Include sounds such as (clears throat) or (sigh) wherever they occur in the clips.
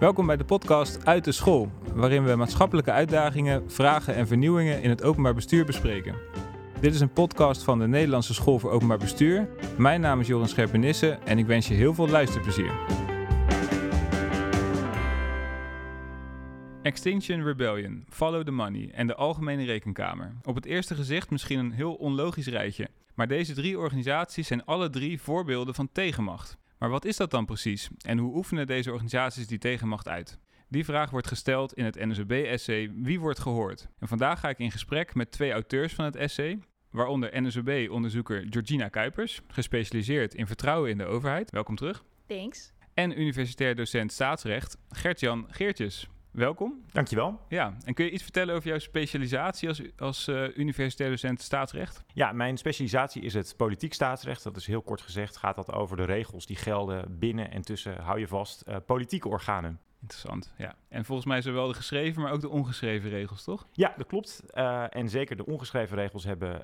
Welkom bij de podcast Uit de School, waarin we maatschappelijke uitdagingen, vragen en vernieuwingen in het openbaar bestuur bespreken. Dit is een podcast van de Nederlandse School voor Openbaar Bestuur. Mijn naam is Joran Scherpenisse en ik wens je heel veel luisterplezier. Extinction Rebellion, Follow the Money en de Algemene Rekenkamer. Op het eerste gezicht misschien een heel onlogisch rijtje. Maar deze drie organisaties zijn alle drie voorbeelden van tegenmacht. Maar wat is dat dan precies en hoe oefenen deze organisaties die tegenmacht uit? Die vraag wordt gesteld in het NSB-essay Wie wordt gehoord? En vandaag ga ik in gesprek met twee auteurs van het essay, waaronder NSB-onderzoeker Georgina Kuipers, gespecialiseerd in vertrouwen in de overheid. Welkom terug. Thanks. En universitair docent staatsrecht Gert-Jan Geertjes. Welkom. Dankjewel. Ja, en kun je iets vertellen over jouw specialisatie als, als uh, universitair docent staatsrecht? Ja, mijn specialisatie is het politiek staatsrecht. Dat is heel kort gezegd, gaat dat over de regels die gelden binnen en tussen, hou je vast, uh, politieke organen. Interessant, ja. En volgens mij zowel de geschreven, maar ook de ongeschreven regels, toch? Ja, dat klopt. Uh, en zeker de ongeschreven regels hebben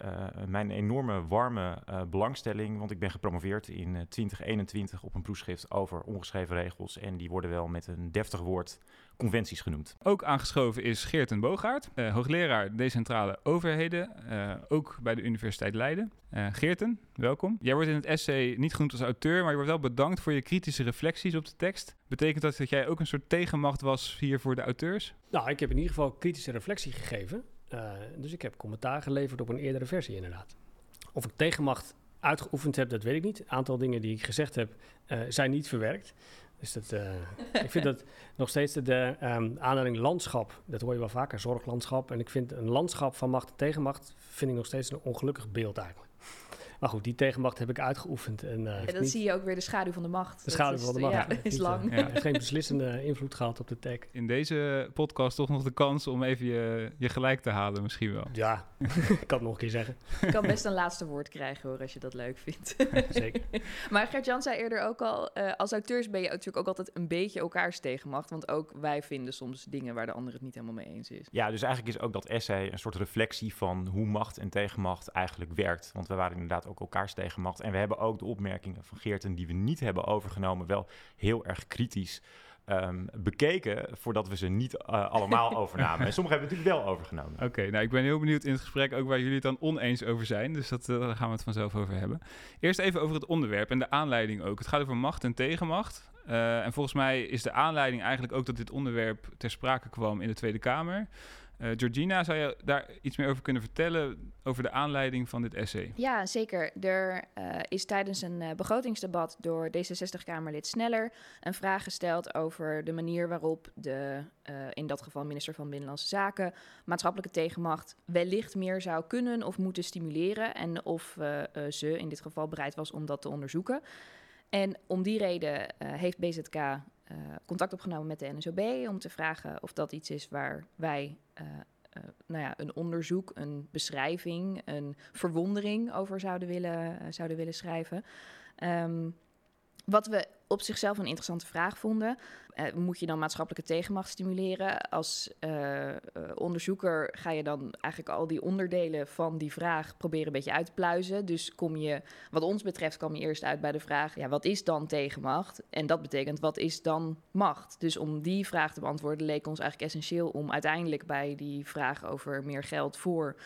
mijn enorme warme belangstelling. Want ik ben gepromoveerd in 2021 op een proefschrift over ongeschreven regels. En die worden wel met een deftig woord conventies genoemd. Ook aangeschoven is Geert Boogaard, uh, hoogleraar decentrale overheden, uh, ook bij de Universiteit Leiden. Uh, Geerten, welkom. Jij wordt in het essay niet genoemd als auteur, maar je wordt wel bedankt voor je kritische reflecties op de tekst. Betekent dat dat jij ook een soort tegenmacht was hier voor de auteurs? Nou, ik heb in ieder geval kritische reflectie gegeven. dus ik heb commentaar geleverd op een eerdere versie inderdaad. Of ik tegenmacht uitgeoefend heb, dat weet ik niet. Een aantal dingen die ik gezegd heb, zijn niet verwerkt. Dus dat, uh, ik vind dat (laughs) nog steeds de, um, aanleiding landschap, dat hoor je wel vaker, zorglandschap. En ik vind een landschap van macht en tegenmacht, vind ik nog steeds een ongelukkig beeld eigenlijk. Maar goed, die tegenmacht heb ik uitgeoefend. En, uh, ja, dan zie je ook weer de schaduw van de macht. De schaduw van de macht. Ja, is lang. Ja. (laughs) heeft geen beslissende invloed gehad op de tech. In deze podcast toch nog de kans om even je, je gelijk te halen misschien wel. Ja, (laughs) ik kan het nog een keer zeggen. Ik kan best een laatste woord krijgen hoor, als je dat leuk vindt. (laughs) Zeker. maar Gert-Jan zei eerder ook al, uh, als auteurs ben je natuurlijk ook altijd een beetje elkaars tegenmacht. Want ook wij vinden soms dingen waar de ander het niet helemaal mee eens is. Ja, dus eigenlijk is ook dat essay een soort reflectie van hoe macht en tegenmacht eigenlijk werkt. Want we waren inderdaad ook elkaars tegenmacht. En we hebben ook de opmerkingen van Geerten die we niet hebben overgenomen, wel heel erg kritisch um, bekeken voordat we ze niet uh, allemaal (laughs) overnamen. En sommige hebben we natuurlijk wel overgenomen. Oké, okay, nou ik ben heel benieuwd in het gesprek ook waar jullie het dan oneens over zijn. Dus dat, uh, daar gaan we het vanzelf over hebben. Eerst even over het onderwerp en de aanleiding ook. Het gaat over macht en tegenmacht. Uh, en volgens mij is de aanleiding eigenlijk ook dat dit onderwerp ter sprake kwam in de Tweede Kamer. Uh, Georgina, zou je daar iets meer over kunnen vertellen over de aanleiding van dit essay? Ja, zeker. Er uh, is tijdens een uh, begrotingsdebat door D66-Kamerlid Sneller een vraag gesteld over de manier waarop de, in dat geval minister van Binnenlandse Zaken, maatschappelijke tegenmacht wellicht meer zou kunnen of moeten stimuleren en of ze in dit geval bereid was om dat te onderzoeken. En om die reden heeft BZK uh, contact opgenomen met de NSOB om te vragen of dat iets is waar wij uh, uh, nou ja, een onderzoek, een beschrijving, een verwondering over zouden willen, zouden willen schrijven. Um, wat we op zichzelf een interessante vraag vonden. Uh, moet je dan maatschappelijke tegenmacht stimuleren? Als uh, uh, onderzoeker ga je dan eigenlijk al die onderdelen van die vraag proberen een beetje uit te pluizen. Dus kom je, wat ons betreft, kwam je eerst uit bij de vraag: ja, wat is dan tegenmacht? En dat betekent, wat is dan macht? Dus om die vraag te beantwoorden, leek ons eigenlijk essentieel om uiteindelijk bij die vraag over meer geld voor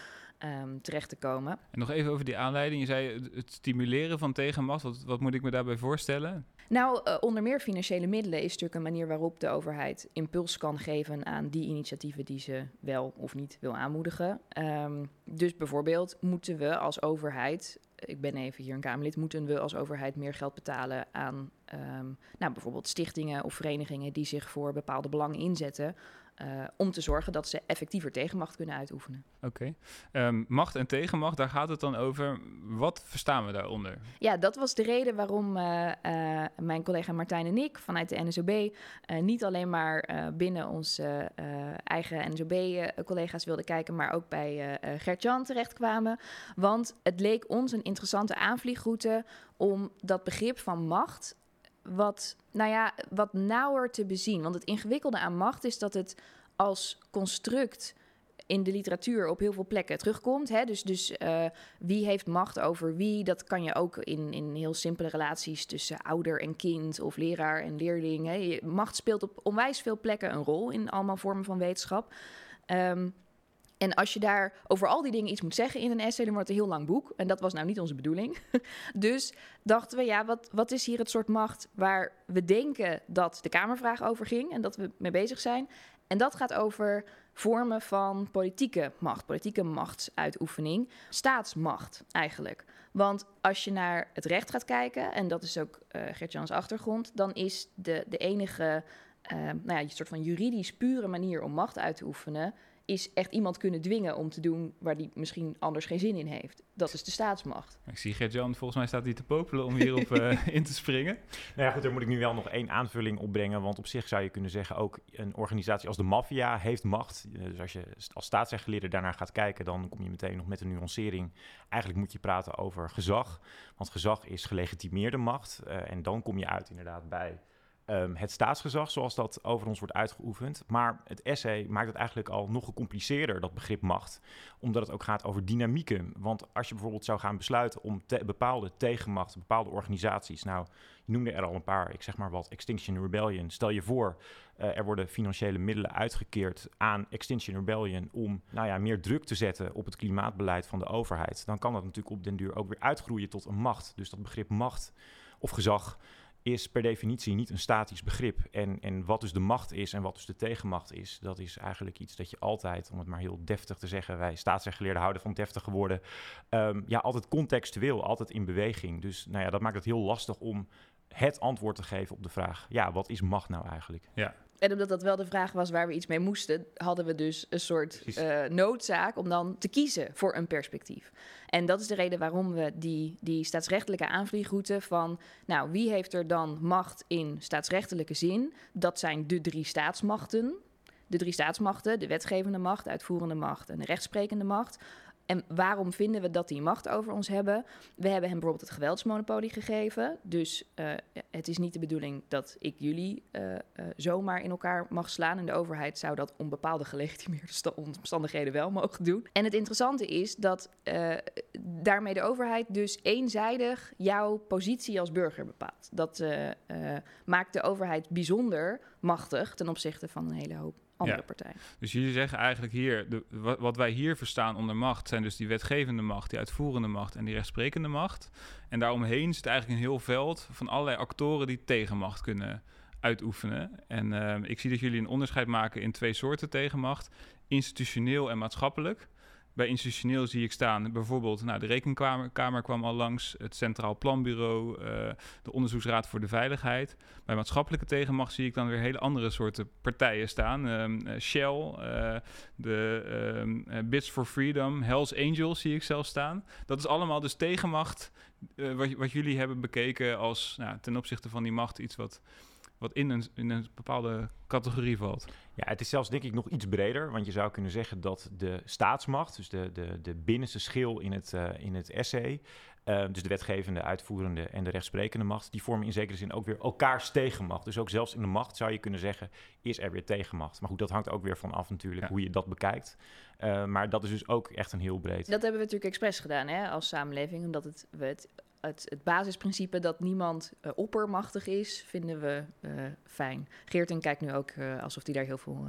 um, terecht te komen. En nog even over die aanleiding. Je zei het stimuleren van tegenmacht. Wat, wat moet ik me daarbij voorstellen? Nou, uh, onder meer financiële middelen is natuurlijk een manier waarop de overheid impuls kan geven aan die initiatieven die ze wel of niet wil aanmoedigen. Um, dus bijvoorbeeld moeten we als overheid, ik ben even hier een Kamerlid, moeten we als overheid meer geld betalen aan um, nou, bijvoorbeeld stichtingen of verenigingen die zich voor bepaalde belangen inzetten. Uh, om te zorgen dat ze effectiever tegenmacht kunnen uitoefenen. Oké. Okay. Um, macht en tegenmacht, daar gaat het dan over. Wat verstaan we daaronder? Ja, dat was de reden waarom uh, uh, mijn collega Martijn en ik vanuit de NSOB niet alleen maar binnen onze eigen NSOB-collega's wilden kijken, maar ook bij Gert-Jan terechtkwamen. Want het leek ons een interessante aanvliegroute om dat begrip van macht wat, nou ja, wat nauwer te bezien. Want het ingewikkelde aan macht is dat het als construct in de literatuur op heel veel plekken terugkomt. Hè? Dus, dus uh, wie heeft macht over wie? Dat kan je ook in, in heel simpele relaties tussen ouder en kind of leraar en leerling. Hè? Macht speelt op onwijs veel plekken een rol in allemaal vormen van wetenschap. Um, en als je daar over al die dingen iets moet zeggen in een essay, dan wordt het een heel lang boek. En dat was nou niet onze bedoeling. (laughs) dus dachten we, ja, wat, wat is hier het soort macht waar we denken dat de Kamervraag over ging en dat we mee bezig zijn? En dat gaat over vormen van politieke macht, politieke machtsuitoefening, staatsmacht eigenlijk. Want als je naar het recht gaat kijken, en dat is ook uh, achtergrond, dan is de, de enige, uh, nou ja, een soort van juridisch pure manier om macht uit te oefenen is echt iemand kunnen dwingen om te doen waar die misschien anders geen zin in heeft. Dat is de staatsmacht. Ik zie Gert-Jan, volgens mij staat hij te popelen om hierop uh, (laughs) in te springen. Nou ja, goed, daar moet ik nu wel nog één aanvulling op brengen. Want op zich zou je kunnen zeggen, ook een organisatie als de maffia heeft macht. Eh, dus als je als staatsrechtgeleerde daarnaar gaat kijken, dan kom je meteen nog met een nuancering. Eigenlijk moet je praten over gezag. Want gezag is gelegitimeerde macht. Uh, en dan kom je uit inderdaad bij um, het staatsgezag, zoals dat over ons wordt uitgeoefend. Maar het essay maakt het eigenlijk al nog gecompliceerder, dat begrip macht. Omdat het ook gaat over dynamieken. Want als je bijvoorbeeld zou gaan besluiten om bepaalde tegenmacht, bepaalde organisaties. Nou, je noemde er al een paar, ik zeg maar wat, Extinction Rebellion. Stel je voor, uh, er worden financiële middelen uitgekeerd aan Extinction Rebellion om nou ja, meer druk te zetten op het klimaatbeleid van de overheid. Dan kan dat natuurlijk op den duur ook weer uitgroeien tot een macht. Dus dat begrip macht of gezag is per definitie niet een statisch begrip. En, en wat dus de macht is en wat dus de tegenmacht is, dat is eigenlijk iets dat je altijd, om het maar heel deftig te zeggen, wij staatsrechtgeleerden houden van deftige woorden, um, ja, altijd contextueel, altijd in beweging. Dus nou ja, dat maakt het heel lastig om het antwoord te geven op de vraag, ja, wat is macht nou eigenlijk? Ja, en omdat dat wel de vraag was waar we iets mee moesten, hadden we dus een soort uh, noodzaak om dan te kiezen voor een perspectief. En dat is de reden waarom we die, die staatsrechtelijke aanvliegroute van, nou, wie heeft er dan macht in staatsrechtelijke zin? Dat zijn de drie staatsmachten. De drie staatsmachten, de wetgevende macht, de uitvoerende macht en de rechtsprekende macht. En waarom vinden we dat die macht over ons hebben? We hebben hem bijvoorbeeld het geweldsmonopolie gegeven. Dus uh, het is niet de bedoeling dat ik jullie uh, uh, zomaar in elkaar mag slaan. En de overheid zou dat om bepaalde gelegitimeerde omstandigheden wel mogen doen. En het interessante is dat daarmee de overheid dus eenzijdig jouw positie als burger bepaalt. Dat maakt de overheid bijzonder machtig ten opzichte van een hele hoop andere partij. Dus jullie zeggen eigenlijk hier, de, wat, wij hier verstaan onder macht, zijn dus die wetgevende macht, die uitvoerende macht en die rechtsprekende macht. En daaromheen zit eigenlijk een heel veld van allerlei actoren die tegenmacht kunnen uitoefenen. En uh, ik zie dat jullie een onderscheid maken in twee soorten tegenmacht: institutioneel en maatschappelijk. Bij institutioneel zie ik staan bijvoorbeeld, nou, de Rekenkamer kwam al langs, het Centraal Planbureau, uh, de Onderzoeksraad voor de Veiligheid. Bij maatschappelijke tegenmacht zie ik dan weer hele andere soorten partijen staan. Um, Shell, uh, de um, Bits for Freedom, Hells Angels zie ik zelf staan. Dat is allemaal dus tegenmacht wat, wat, jullie hebben bekeken als nou, ten opzichte van die macht iets wat wat in een, in een bepaalde categorie valt. Ja, het is zelfs denk ik nog iets breder, want je zou kunnen zeggen dat de staatsmacht, dus de, de, de binnenste schil in het, uh, in het essay, uh, dus de wetgevende, uitvoerende en de rechtsprekende macht, die vormen in zekere zin ook weer elkaars tegenmacht. Dus ook zelfs in de macht zou je kunnen zeggen, is er weer tegenmacht. Maar goed, dat hangt ook weer van af natuurlijk hoe je dat bekijkt. Uh, maar dat is dus ook echt een heel breed. Dat hebben we natuurlijk expres gedaan hè, als samenleving, omdat het, we het het, het, basisprincipe dat niemand uh, oppermachtig is, vinden we uh, fijn. Geerten kijkt nu ook uh, alsof hij daar heel veel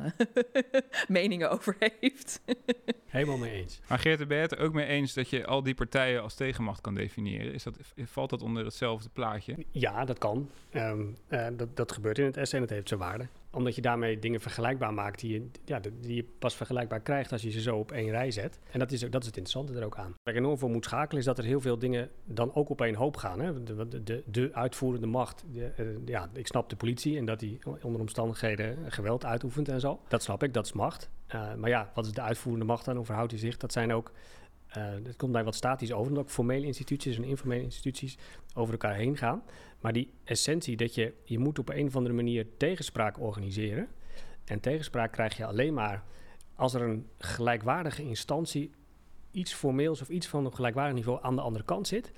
(laughs) meningen over heeft. (laughs) Helemaal mee eens. Maar Geert, ben je het er ook mee eens dat je al die partijen als tegenmacht kan definiëren? Is dat, valt dat onder hetzelfde plaatje? Ja, dat kan. Um, dat, dat gebeurt in het essay en dat heeft zijn waarde omdat je daarmee dingen vergelijkbaar maakt die je, ja, die je pas vergelijkbaar krijgt als je ze zo op één rij zet. En dat is, dat is het interessante er ook aan. Waar ik enorm voor moet schakelen is dat er heel veel dingen dan ook op één hoop gaan. Hè? De, de, de uitvoerende macht, de, uh, ja, ik snap de politie en dat die onder omstandigheden geweld uitoefent en zo. Dat snap ik, dat is macht. Uh, maar ja, wat is de uitvoerende macht dan? Hoe verhoudt hij zich? Dat zijn ook uh, het komt mij wat statisch over, omdat ook formele instituties en informele instituties over elkaar heen gaan. Maar die essentie dat je, je moet op een of andere manier tegenspraak organiseren. En tegenspraak krijg je alleen maar als er een gelijkwaardige instantie iets formeels of iets van een gelijkwaardig niveau aan de andere kant zit.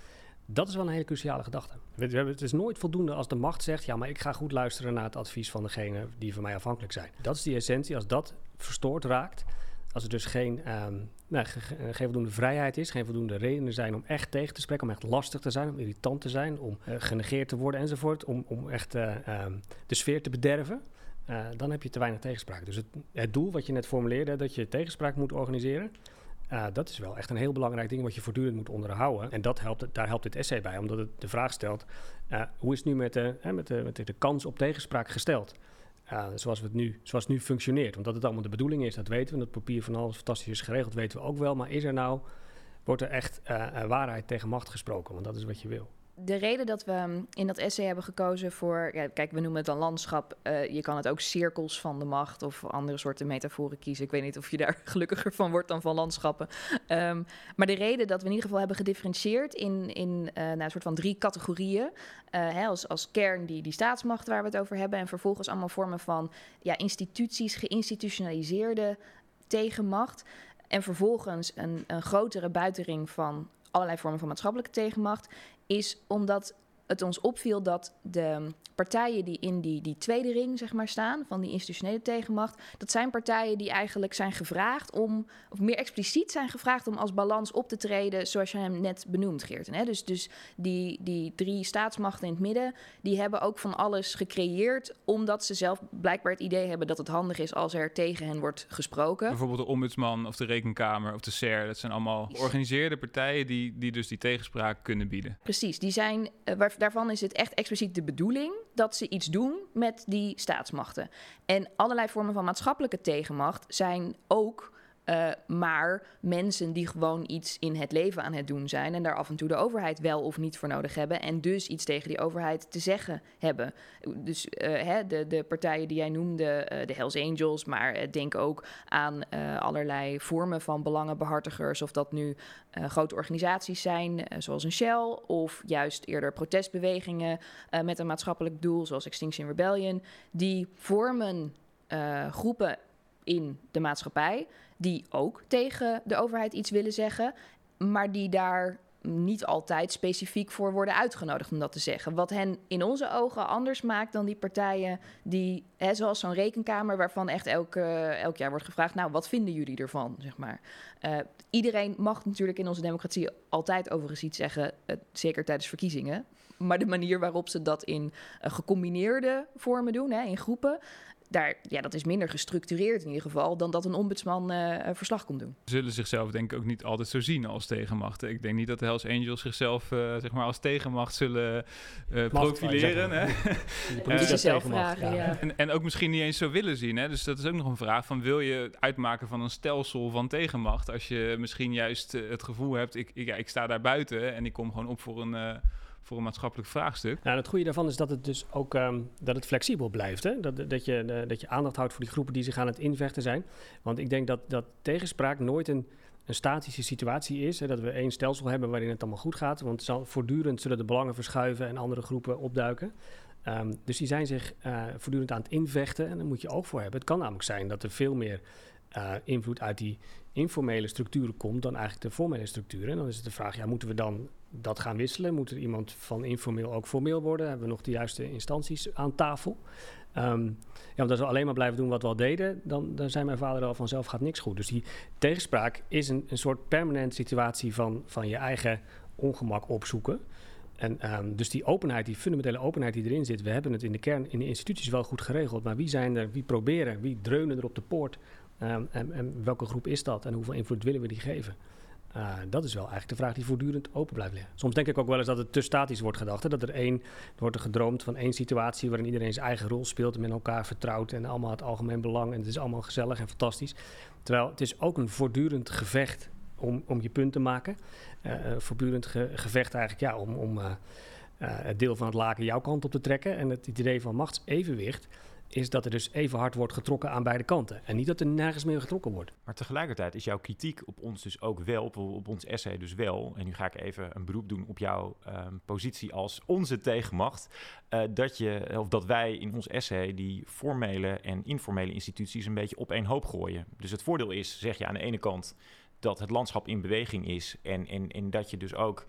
Dat is wel een hele cruciale gedachte. Het is nooit voldoende als de macht zegt: ja, maar ik ga goed luisteren naar het advies van degene die van mij afhankelijk zijn. Dat is die essentie. Als dat verstoord raakt, Als er dus geen, ehm, nou, geen voldoende vrijheid is, geen voldoende redenen zijn om echt tegen te spreken, om echt lastig te zijn, om irritant te zijn, om genegeerd te worden enzovoort, om, om echt ehm, de sfeer te bederven, dan heb je te weinig tegenspraak. Dus het, het doel wat je net formuleerde, dat je tegenspraak moet organiseren, uh, dat is wel echt een heel belangrijk ding wat je voortdurend moet onderhouden. En dat helpt, daar helpt dit essay bij, omdat het de vraag stelt: uh, hoe is het nu met de, met de, met de, kans op tegenspraak gesteld? Uh, zoals, het nu, zoals het nu functioneert. Omdat het allemaal de bedoeling is, dat weten we. Dat papier van alles fantastisch is geregeld, weten we ook wel. Maar is er nou, wordt er echt waarheid tegen macht gesproken? Want dat is wat je wil de reden dat we in dat essay hebben gekozen voor, ja, kijk, we noemen het dan landschap. Uh, je kan het ook cirkels van de macht of andere soorten metaforen kiezen. Ik weet niet of je daar (laughs) gelukkiger van wordt dan van landschappen. Um, maar de reden dat we in ieder geval hebben gedifferentieerd in, in uh, nou, een soort van drie categorieën. Uh, hè, als, als kern die, die staatsmacht waar we het over hebben. En vervolgens allemaal vormen van ja, instituties, geïnstitutionaliseerde tegenmacht. En vervolgens een, een grotere buitenring van allerlei vormen van maatschappelijke tegenmacht, is omdat het ons opviel dat de partijen die in die, die tweede ring zeg maar, staan, van die institutionele tegenmacht, dat zijn partijen die eigenlijk zijn gevraagd om, of meer expliciet zijn gevraagd om als balans op te treden, zoals je hem net benoemt, Geerten. Hè? Dus, dus die, die drie staatsmachten in het midden, die hebben ook van alles gecreëerd, omdat ze zelf blijkbaar het idee hebben dat het handig is als er tegen hen wordt gesproken. Bijvoorbeeld de ombudsman of de rekenkamer of de SER, dat zijn allemaal georganiseerde partijen die, die dus die tegenspraak kunnen bieden. Precies, die zijn, uh, daarvan is het echt expliciet de bedoeling dat ze iets doen met die staatsmachten. En allerlei vormen van maatschappelijke tegenmacht zijn ook uh, maar mensen die gewoon iets in het leven aan het doen zijn en daar af en toe de overheid wel of niet voor nodig hebben en dus iets tegen die overheid te zeggen hebben. Dus uh, hè, de, de partijen die jij noemde, uh, de Hells Angels, maar denk ook aan allerlei vormen van belangenbehartigers, of dat nu grote organisaties zijn, zoals een Shell, of juist eerder protestbewegingen met een maatschappelijk doel, zoals Extinction Rebellion, die vormen groepen in de maatschappij die ook tegen de overheid iets willen zeggen, maar die daar niet altijd specifiek voor worden uitgenodigd om dat te zeggen. Wat hen in onze ogen anders maakt dan die partijen die, hè, zoals zo'n rekenkamer, waarvan echt elke, elk jaar wordt gevraagd: Nou, wat vinden jullie ervan? Zeg maar. Uh, iedereen mag natuurlijk in onze democratie altijd overigens iets zeggen, uh, zeker tijdens verkiezingen. Maar de manier waarop ze dat in uh, gecombineerde vormen doen, hè, in groepen, daar, ja, dat is minder gestructureerd in ieder geval dan dat een ombudsman uh, verslag komt doen. Ze zullen zichzelf denk ik ook niet altijd zo zien als tegenmachten. Ik denk niet dat de Hells Angels zichzelf uh, zeg maar als tegenmacht zullen uh, profileren. Hè? De zelf vragen, ja. En, en, ook misschien niet eens zo willen zien. Hè? Dus dat is ook nog een vraag van wil je uitmaken van een stelsel van tegenmacht als je misschien juist het gevoel hebt ik, ik, ja, ik sta daar buiten en ik kom gewoon op voor een voor een maatschappelijk vraagstuk. Nou, het goede daarvan is dat het dus ook um, dat het flexibel blijft. Hè? Dat, dat, je, uh, dat je aandacht houdt voor die groepen die zich aan het invechten zijn. Want ik denk dat, dat tegenspraak nooit een, een statische situatie is. Hè? Dat we één stelsel hebben waarin het allemaal goed gaat. Want zal, voortdurend zullen de belangen verschuiven en andere groepen opduiken. Um, dus die zijn zich uh, voortdurend aan het invechten en daar moet je ook voor hebben. Het kan namelijk zijn dat er veel meer uh, invloed uit die informele structuren komt dan eigenlijk de formele structuren. En dan is het de vraag, ja, moeten we dan dat gaan wisselen? Moet er iemand van informeel ook formeel worden? Hebben we nog de juiste instanties aan tafel? Um, ja, want als we alleen maar blijven doen wat we al deden, dan, dan zijn mijn vader al vanzelf gaat niks goed. Dus die tegenspraak is een, een soort permanente situatie van, van je eigen ongemak opzoeken. En um, dus die openheid, die fundamentele openheid die erin zit, we hebben het in de kern, in de instituties wel goed geregeld. Maar wie zijn er, wie proberen, wie dreunen er op de poort? Um, en, welke groep is dat en hoeveel invloed willen we die geven? Uh, dat is wel eigenlijk de vraag die voortdurend open blijft liggen. Soms denk ik ook wel eens dat het te statisch wordt gedacht. Dat er één, wordt er gedroomd van één situatie waarin iedereen zijn eigen rol speelt en met elkaar vertrouwt en allemaal het algemeen belang en het is allemaal gezellig en fantastisch. Terwijl het is ook een voortdurend gevecht om, om je punt te maken. Uh, voortdurend ge, gevecht eigenlijk ja, om, om het deel van het laken jouw kant op te trekken. En het idee van machtsevenwicht is dat er dus even hard wordt getrokken aan beide kanten. En niet dat er nergens meer getrokken wordt. Maar tegelijkertijd is jouw kritiek op ons dus ook wel, op, op ons essay dus wel, en nu ga ik even een beroep doen op jouw um, positie als onze tegenmacht, uh, dat, je, of dat wij in ons essay die formele en informele instituties een beetje op één hoop gooien. Dus het voordeel is, zeg je aan de ene kant, dat het landschap in beweging is en, en, en dat je dus ook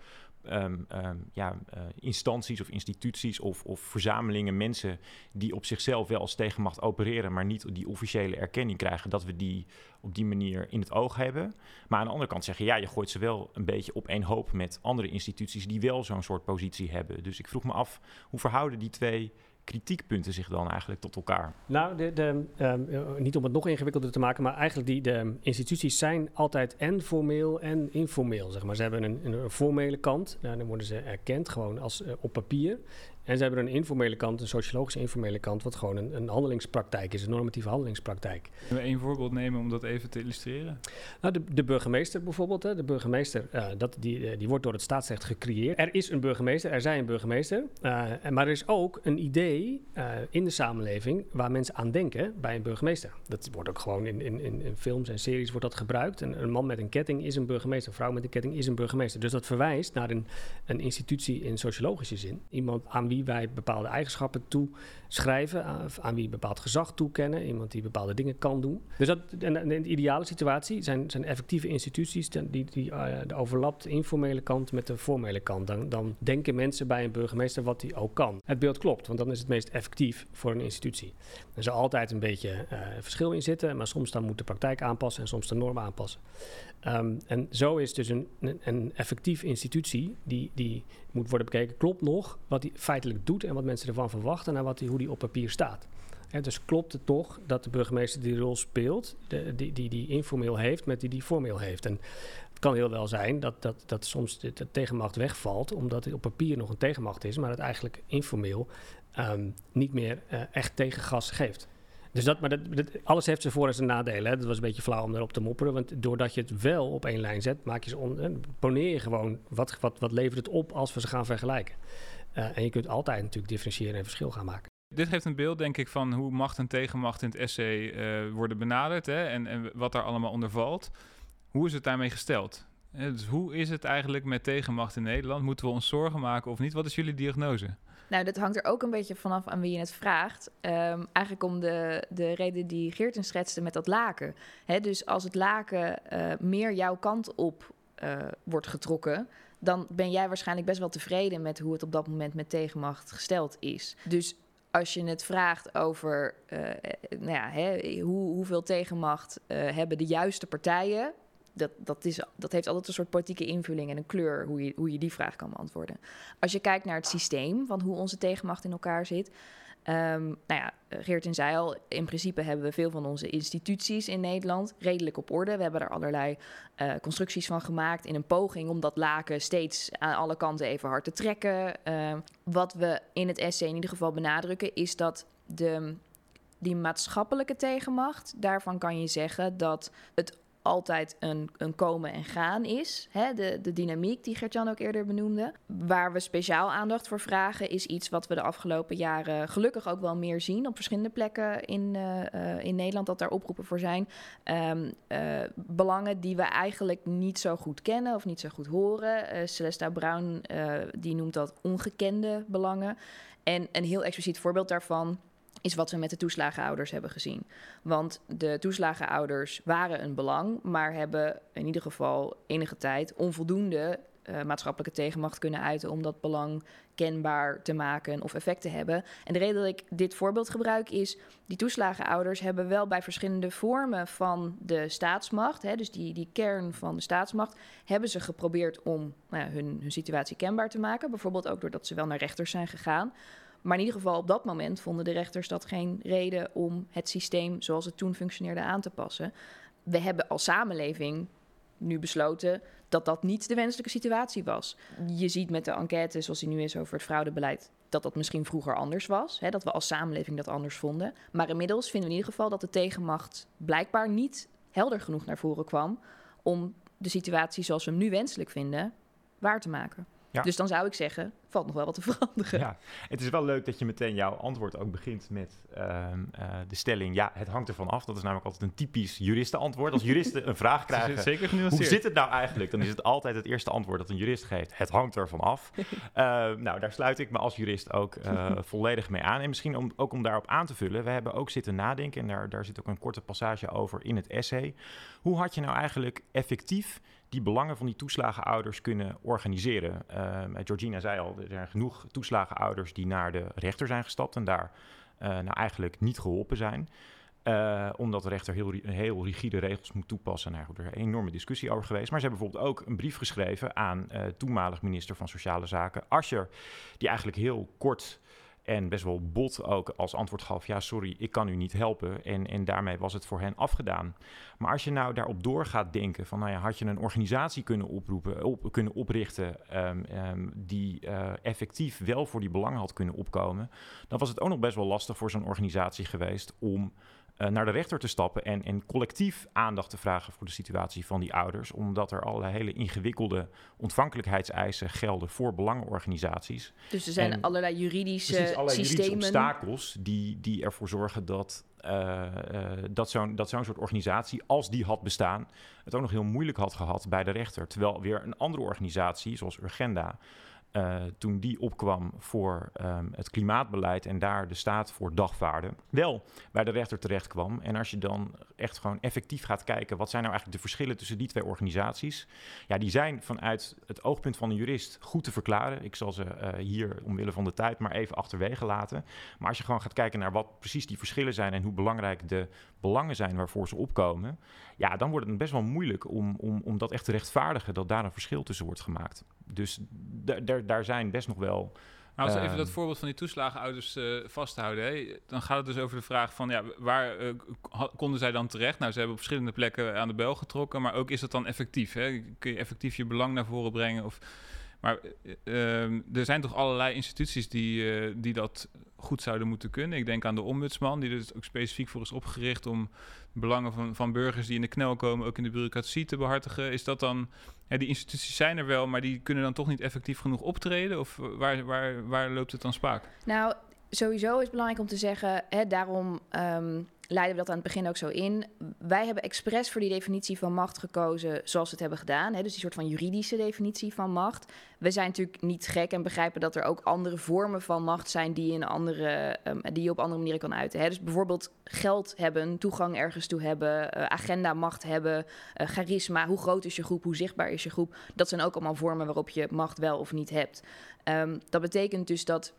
ehm, ja, uh, instanties of instituties of, of verzamelingen mensen die op zichzelf wel als tegenmacht opereren, maar niet die officiële erkenning krijgen, dat we die op die manier in het oog hebben. Maar aan de andere kant zeggen, ja, je gooit ze wel een beetje op één hoop met andere instituties die wel zo'n soort positie hebben. Dus ik vroeg me af, hoe verhouden die twee kritiekpunten zich dan eigenlijk tot elkaar? Nou, de, de, ehm, eh, niet om het nog ingewikkelder te maken, maar eigenlijk die de instituties zijn altijd en formeel en informeel. Zeg maar. Ze hebben een, een formele kant, nou, dan worden ze erkend gewoon als uh, op papier. En ze hebben een informele kant, een sociologische informele kant, wat gewoon een, een handelingspraktijk is, een normatieve handelingspraktijk. Kunnen we één voorbeeld nemen om dat even te illustreren? Nou, de, de burgemeester bijvoorbeeld. Hè. De burgemeester, uh, dat, die, uh, die wordt door het staatsrecht gecreëerd. Er is een burgemeester, er zijn een burgemeester. Uh, maar er is ook een idee in de samenleving waar mensen aan denken bij een burgemeester. Dat wordt ook gewoon in, in, in films en series wordt dat gebruikt. Een, een, man met een ketting is een burgemeester, een vrouw met een ketting is een burgemeester. Dus dat verwijst naar een, een institutie in sociologische zin. Iemand aan wie wie wij bepaalde eigenschappen toeschrijven, aan, aan wie bepaald gezag toekennen, iemand die bepaalde dingen kan doen. Dus dat, en, in de ideale situatie zijn, zijn effectieve instituties die, die uh, de overlapt informele kant met de formele kant. Dan, dan denken mensen bij een burgemeester wat hij ook kan. Het beeld klopt, want dan is het meest effectief voor een institutie. Er zal altijd een beetje uh, verschil in zitten, maar soms dan moet de praktijk aanpassen en soms de norm aanpassen. Um, en zo is dus een, een, effectief institutie die, die moet worden bekeken, klopt nog wat hij feitelijk doet en wat mensen ervan verwachten en wat die, die op papier staat. Dus klopt het toch dat de burgemeester die rol speelt, de, die, die die informeel heeft met die die formeel heeft. En het kan heel wel zijn dat, dat, dat soms de, tegenmacht wegvalt, omdat het op papier nog een tegenmacht is, maar het eigenlijk informeel um, niet meer uh, echt tegengas geeft. Dus dat, maar dat, alles heeft zijn voor- en zijn nadelen. Hè. Dat was een beetje flauw om erop te mopperen. Want doordat je het wel op één lijn zet, maak je ze on, poneer je gewoon wat, wat, wat levert het op als we ze gaan vergelijken. Uh, en je kunt altijd natuurlijk differentiëren en verschil gaan maken. Dit geeft een beeld, denk ik, van hoe macht en tegenmacht in het essay uh, worden benaderd hè, en, en wat daar allemaal onder valt. Hoe is het daarmee gesteld? Dus hoe is het eigenlijk met tegenmacht in Nederland? Moeten we ons zorgen maken of niet? Wat is jullie diagnose? Nou, dat hangt er ook een beetje vanaf aan wie je het vraagt. Um, eigenlijk om de, de reden die Geerten schetste met dat laken. Dus als het laken uh, meer jouw kant op wordt getrokken, dan ben jij waarschijnlijk best wel tevreden met hoe het op dat moment met tegenmacht gesteld is. Dus als je het vraagt over uh, nou ja, hè, hoe, hoeveel tegenmacht hebben de juiste partijen, dat, dat, is, dat heeft altijd een soort politieke invulling en een kleur hoe je, hoe je die vraag kan beantwoorden. Als je kijkt naar het systeem van hoe onze tegenmacht in elkaar zit. Um, nou ja, Geertin zei al, in principe hebben we veel van onze instituties in Nederland redelijk op orde. We hebben er allerlei uh, constructies van gemaakt in een poging om dat laken steeds aan alle kanten even hard te trekken. Uh, wat we in het essay in ieder geval benadrukken is dat de, die maatschappelijke tegenmacht, daarvan kan je zeggen dat het altijd een, een komen en gaan is. Hè? De, de dynamiek die Gertjan ook eerder benoemde. Waar we speciaal aandacht voor vragen, is iets wat we de afgelopen jaren gelukkig ook wel meer zien op verschillende plekken in, uh, uh, in Nederland, dat daar oproepen voor zijn. Um, uh, belangen die we eigenlijk niet zo goed kennen of niet zo goed horen. Celesta Brown die noemt dat ongekende belangen. En een heel expliciet voorbeeld daarvan is wat we met de toeslagenouders hebben gezien. Want de toeslagenouders waren een belang, maar hebben in ieder geval enige tijd onvoldoende uh, maatschappelijke tegenmacht kunnen uiten om dat belang kenbaar te maken of effect te hebben. En de reden dat ik dit voorbeeld gebruik is, die toeslagenouders hebben wel bij verschillende vormen van de staatsmacht, hè, dus die, die kern van de staatsmacht, hebben ze geprobeerd om nou ja, hun, hun situatie kenbaar te maken. Bijvoorbeeld ook doordat ze wel naar rechters zijn gegaan. Maar in ieder geval op dat moment vonden de rechters dat geen reden om het systeem zoals het toen functioneerde aan te passen. We hebben als samenleving nu besloten dat dat niet de wenselijke situatie was. Je ziet met de enquête zoals die nu is over het fraudebeleid dat dat misschien vroeger anders was. Hè, dat we als samenleving dat anders vonden. Maar inmiddels vinden we in ieder geval dat de tegenmacht blijkbaar niet helder genoeg naar voren kwam om de situatie zoals we hem nu wenselijk vinden waar te maken. Ja. Dus dan zou ik zeggen, valt nog wel wat te veranderen. Ja, het is wel leuk dat je meteen jouw antwoord ook begint met ehm, eh, de stelling... ja, het hangt ervan af. Dat is namelijk altijd een typisch juristenantwoord. Als juristen een vraag (laughs) krijgen... Zeker Hoe zit het nou eigenlijk? Dan is het altijd het eerste antwoord dat een jurist geeft. Het hangt ervan af. (laughs) Eh, nou, daar sluit ik me als jurist ook eh, (laughs) volledig mee aan. En misschien om, ook om daarop aan te vullen. We hebben ook zitten nadenken, en daar, daar zit ook een korte passage over in het essay. Hoe had je nou eigenlijk effectief die belangen van die toeslagenouders kunnen organiseren? Eh, Georgina zei al, er zijn genoeg toeslagenouders die naar de rechter zijn gestapt en daar eh, nou eigenlijk niet geholpen zijn. Eh, omdat de rechter heel, heel rigide regels moet toepassen. Nou goed, er is een enorme discussie over geweest. Maar ze hebben bijvoorbeeld ook een brief geschreven aan toenmalig minister van Sociale Zaken, Ascher, die eigenlijk heel kort en best wel bot ook als antwoord gaf: Ja, sorry, ik kan u niet helpen. En, en daarmee was het voor hen afgedaan. Maar als je nou daarop door gaat denken: van nou ja, had je een organisatie kunnen oproepen, op, kunnen oprichten. ehm, ehm, die eh, effectief wel voor die belangen had kunnen opkomen. dan was het ook nog best wel lastig voor zo'n organisatie geweest om eh, naar de rechter te stappen en, en collectief aandacht te vragen voor de situatie van die ouders, omdat er allerlei hele ingewikkelde ontvankelijkheidseisen gelden voor belangenorganisaties. Dus er zijn En- allerlei juridische Precies, allerlei juridische systemen. obstakels die, die ervoor zorgen dat, eh, eh, dat zo'n dat zo'n soort organisatie, als die had bestaan, het ook nog heel moeilijk had gehad bij de rechter. Terwijl weer een andere organisatie, zoals Urgenda, eh, toen die opkwam voor ehm, het klimaatbeleid en daar de staat voor dagvaarde, wel bij de rechter terecht kwam. En als je dan echt gewoon effectief gaat kijken, wat zijn nou eigenlijk de verschillen tussen die twee organisaties? Ja, die zijn vanuit het oogpunt van een jurist goed te verklaren. Ik zal ze eh, hier omwille van de tijd maar even achterwege laten. Maar als je gewoon gaat kijken naar wat precies die verschillen zijn en hoe belangrijk de belangen zijn waarvoor ze opkomen, ja, dan wordt het best wel moeilijk om, om, om dat echt te rechtvaardigen dat daar een verschil tussen wordt gemaakt. Dus da- daar- daar zijn best nog wel. Maar als we even Ehm. dat voorbeeld van die toeslagenouders eh vasthouden, hè, dan gaat het dus over de vraag van ja, waar eh, konden zij dan terecht? Nou, ze hebben op verschillende plekken aan de bel getrokken, maar ook is dat dan effectief? Hè? Kun je effectief je belang naar voren brengen? Of, maar eh, ehm, er zijn toch allerlei instituties die, eh, die dat goed zouden moeten kunnen. Ik denk aan de ombudsman, die er dus ook specifiek voor is opgericht om belangen van, van burgers die in de knel komen, ook in de bureaucratie te behartigen. Is dat dan, die instituties zijn er wel, maar die kunnen dan toch niet effectief genoeg optreden? Of waar, waar, waar loopt het dan spaak? Nou, sowieso is het belangrijk om te zeggen, hè, daarom ehm, leiden we dat aan het begin ook zo in. Wij hebben expres voor die definitie van macht gekozen zoals we het hebben gedaan. Hè, dus die soort van juridische definitie van macht. We zijn natuurlijk niet gek en begrijpen dat er ook andere vormen van macht zijn die, in andere, ehm, die je op andere manieren kan uiten. Hè. Dus bijvoorbeeld geld hebben, toegang ergens toe hebben, eh, agenda macht hebben, eh, charisma. Hoe groot is je groep, hoe zichtbaar is je groep? Dat zijn ook allemaal vormen waarop je macht wel of niet hebt. Ehm, dat betekent dus dat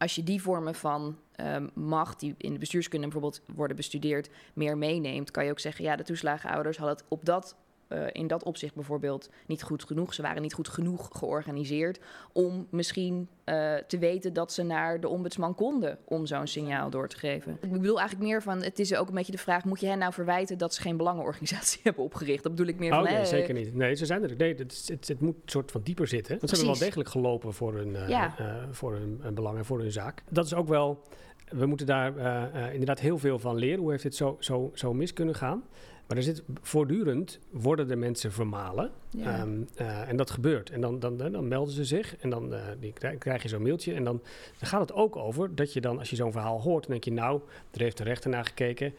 als je die vormen van ehm, macht, die in de bestuurskunde bijvoorbeeld worden bestudeerd, meer meeneemt, kan je ook zeggen, ja, de toeslagenouders hadden het op dat, eh, in dat opzicht bijvoorbeeld niet goed genoeg. Ze waren niet goed genoeg georganiseerd om misschien eh, te weten dat ze naar de ombudsman konden om zo'n signaal door te geven. Ik bedoel eigenlijk meer van, het is ook een beetje de vraag, moet je hen nou verwijten dat ze geen belangenorganisatie (laughs) hebben opgericht? Dat bedoel ik meer Oh van, nee, zeker niet. Nee, ze zijn er. Nee, het, het, het moet een soort van dieper zitten. Want ze hebben wel degelijk gelopen voor hun, eh, Ja. eh, voor hun, een belang en voor hun zaak. Dat is ook wel... We moeten daar eh, eh, inderdaad heel veel van leren. Hoe heeft dit zo, zo, zo mis kunnen gaan? Maar er zit voortdurend worden de mensen vermalen. Ja. Ehm, eh, en dat gebeurt. En dan, dan, dan, melden ze zich en dan eh, die krijg, krijg je zo'n mailtje. En dan, dan gaat het ook over dat je dan, als je zo'n verhaal hoort, dan denk je, nou, er heeft de rechter naar gekeken.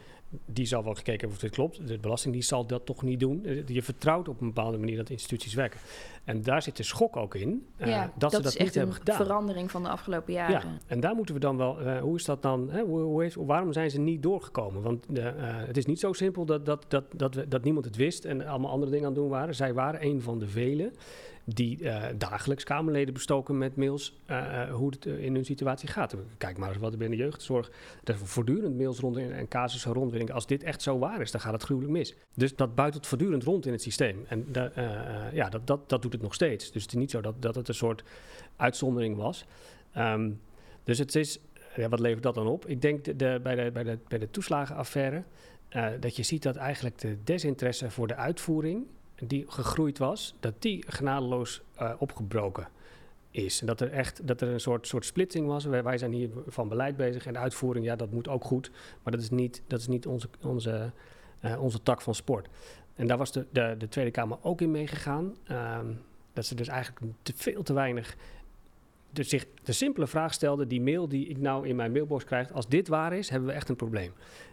Die zal wel gekeken hebben of dit klopt. De Belastingdienst zal dat toch niet doen. Eh, Je vertrouwt op een bepaalde manier dat instituties werken. En daar zit de schok ook in, eh, ja, dat, ze is dat echt niet hebben een gedaan. verandering van de afgelopen jaren. Ja, en daar moeten we dan wel, eh, hoe is dat dan, hè, hoe, hoe heeft, waarom zijn ze niet doorgekomen? Want het is niet zo simpel dat, dat, dat, dat, we, dat niemand het wist en allemaal andere dingen aan het doen waren. Zij waren een van de velen die eh, dagelijks Kamerleden bestoken met mails eh, eh, hoe het in hun situatie gaat. Kijk maar eens wat er binnen de jeugdzorg, er voortdurend mails rond en, en casussen rond. Denk, als dit echt zo waar is, dan gaat het gruwelijk mis. Dus dat buitelt voortdurend rond in het systeem. En ja, dat, dat, dat doet het nog steeds. Dus het is niet zo dat, dat het een soort uitzondering was. Ehm, dus het is, ja, wat levert dat dan op? Ik denk de, de- bij, de, bij, de, bij de toeslagenaffaire dat je ziet dat eigenlijk de desinteresse voor de uitvoering, die gegroeid was, dat die genadeloos eh, opgebroken is. En dat er echt dat er een soort, soort splitsing was. Wij, wij zijn hier van beleid bezig en uitvoering, ja, dat moet ook goed. Maar dat is niet, dat is niet onze, onze, eh, onze tak van sport. En daar was de, de, de Tweede Kamer ook in meegegaan. Ehm, dat ze dus eigenlijk te veel te weinig de, zich de simpele vraag stelde, die mail die ik nou in mijn mailbox krijg, als dit waar is, hebben we echt een probleem.